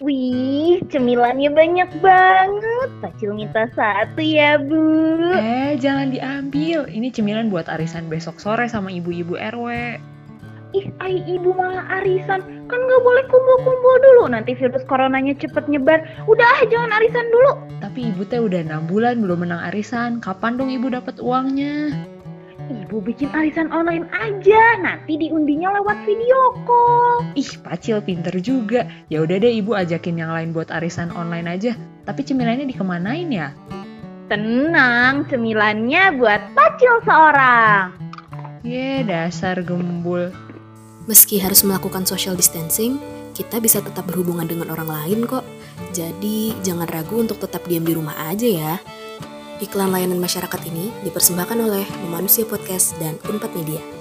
Wih, cemilannya banyak banget. Pacil minta satu ya, Bu. Eh, jangan diambil. Ini cemilan buat arisan besok sore sama ibu-ibu RW. Ih, ay ibu malah arisan. Kan nggak boleh kumpul-kumpul dulu. Nanti virus coronanya cepet nyebar. Udah, ah, jangan arisan dulu. Tapi ibu teh udah 6 bulan belum menang arisan. Kapan dong ibu dapat uangnya? Ibu bikin arisan online aja. Nanti diundinya lewat video call. Ih, Pacil pinter juga. Ya udah deh ibu ajakin yang lain buat arisan online aja. Tapi cemilannya dikemanain ya? Tenang, cemilannya buat pacil seorang. Ye, dasar gembul. Meski harus melakukan social distancing, kita bisa tetap berhubungan dengan orang lain kok. Jadi, jangan ragu untuk tetap diam di rumah aja ya. Iklan layanan masyarakat ini dipersembahkan oleh Manusia Podcast dan Unpad Media.